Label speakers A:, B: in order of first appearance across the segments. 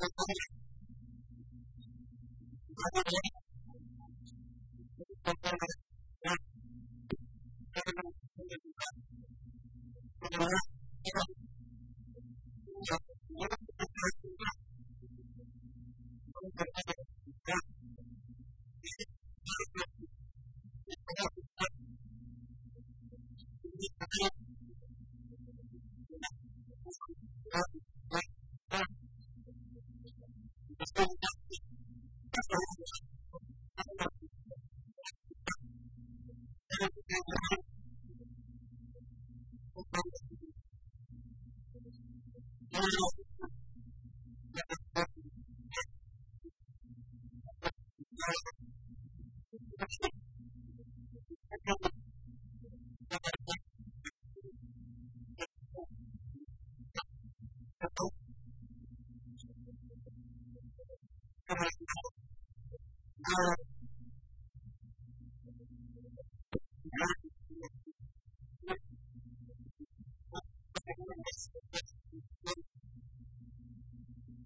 A: particular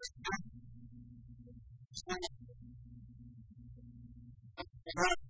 A: Thank you.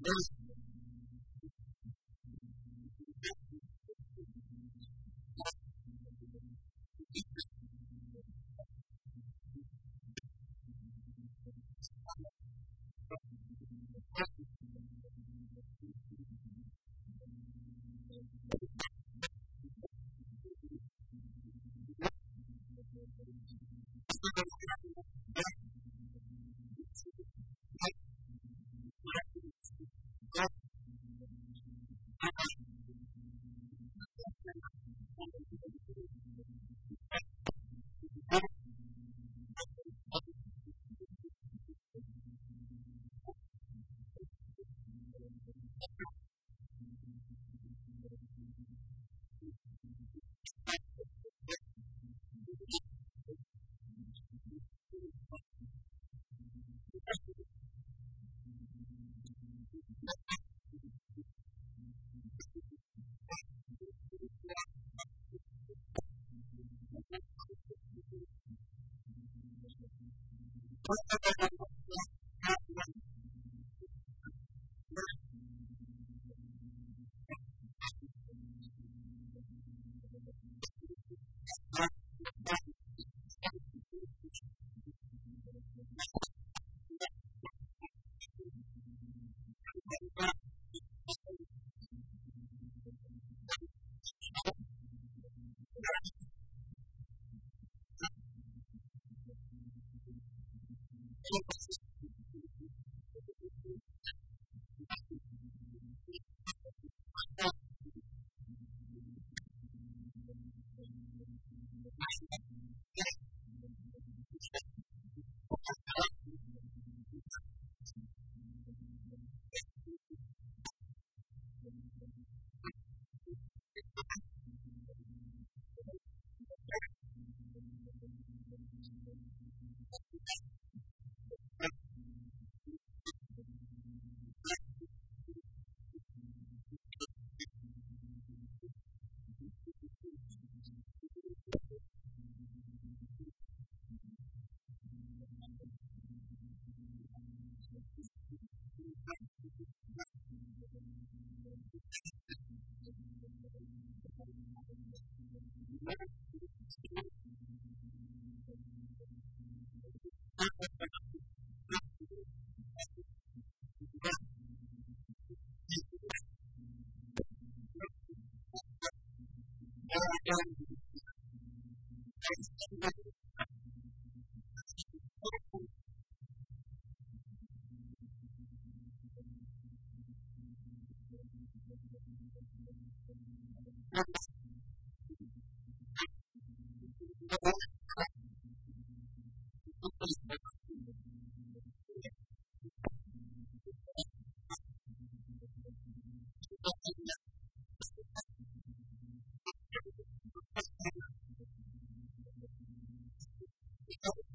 A: There's Bye. Because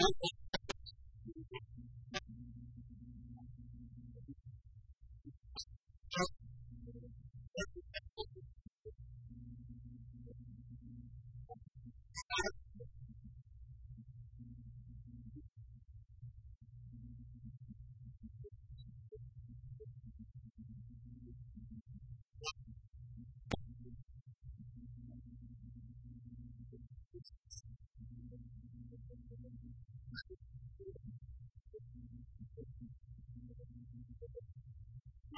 A: Thank you.